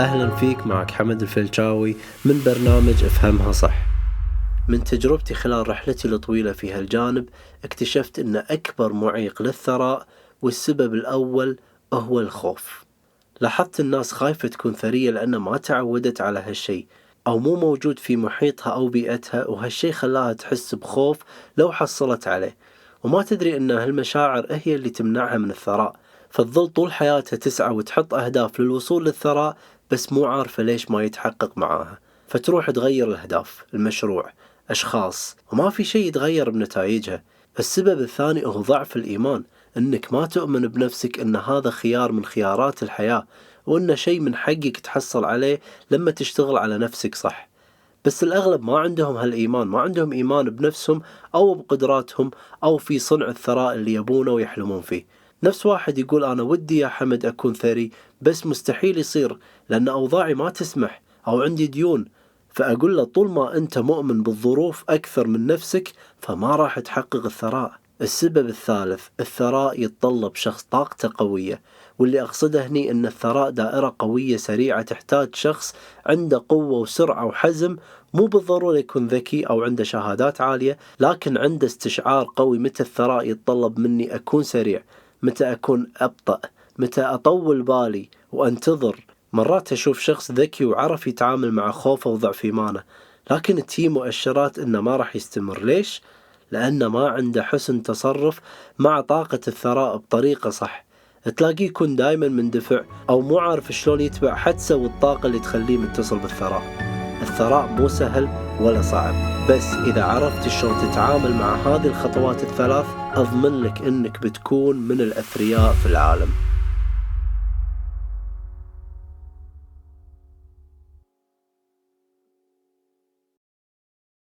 أهلا فيك معك حمد الفلشاوي من برنامج أفهمها صح. من تجربتي خلال رحلتي الطويلة في هالجانب اكتشفت أن أكبر معيق للثراء والسبب الأول هو الخوف. لاحظت الناس خايفة تكون ثرية لأنها ما تعودت على هالشي أو مو موجود في محيطها أو بيئتها وهالشي خلاها تحس بخوف لو حصلت عليه. وما تدري أن هالمشاعر هي اللي تمنعها من الثراء فتظل طول حياتها تسعى وتحط أهداف للوصول للثراء بس مو عارفة ليش ما يتحقق معاها. فتروح تغير الأهداف المشروع أشخاص وما في شيء يتغير بنتائجها. السبب الثاني هو ضعف الإيمان أنك ما تؤمن بنفسك أن هذا خيار من خيارات الحياة وأنه شيء من حقك تحصل عليه لما تشتغل على نفسك صح؟ بس الأغلب ما عندهم هالإيمان ما عندهم إيمان بنفسهم أو بقدراتهم أو في صنع الثراء اللي يبونه ويحلمون فيه. نفس واحد يقول أنا ودي يا حمد أكون ثري بس مستحيل يصير لأن أوضاعي ما تسمح أو عندي ديون. فأقول له طول ما أنت مؤمن بالظروف أكثر من نفسك فما راح تحقق الثراء. السبب الثالث الثراء يتطلب شخص طاقته قوية واللي أقصده هني أن الثراء دائرة قوية سريعة تحتاج شخص عنده قوة وسرعة وحزم مو بالضرورة يكون ذكي أو عنده شهادات عالية لكن عنده استشعار قوي متى الثراء يتطلب مني أكون سريع. متى أكون أبطأ متى أطول بالي وأنتظر. مرات أشوف شخص ذكي وعرف يتعامل مع خوفه وضعف إيمانه لكن تي مؤشرات إنه ما راح يستمر. ليش؟ لأنه ما عنده حسن تصرف مع طاقة الثراء بطريقة صح. تلاقيه يكون دايما مندفع أو مو عارف شلون يتبع حدسه والطاقة اللي تخليه متصل بالثراء. الثراء مو سهل ولا صعب. بس إذا عرفت شلون تتعامل مع هذه الخطوات الثلاث أضمن لك أنك بتكون من الأثرياء في العالم.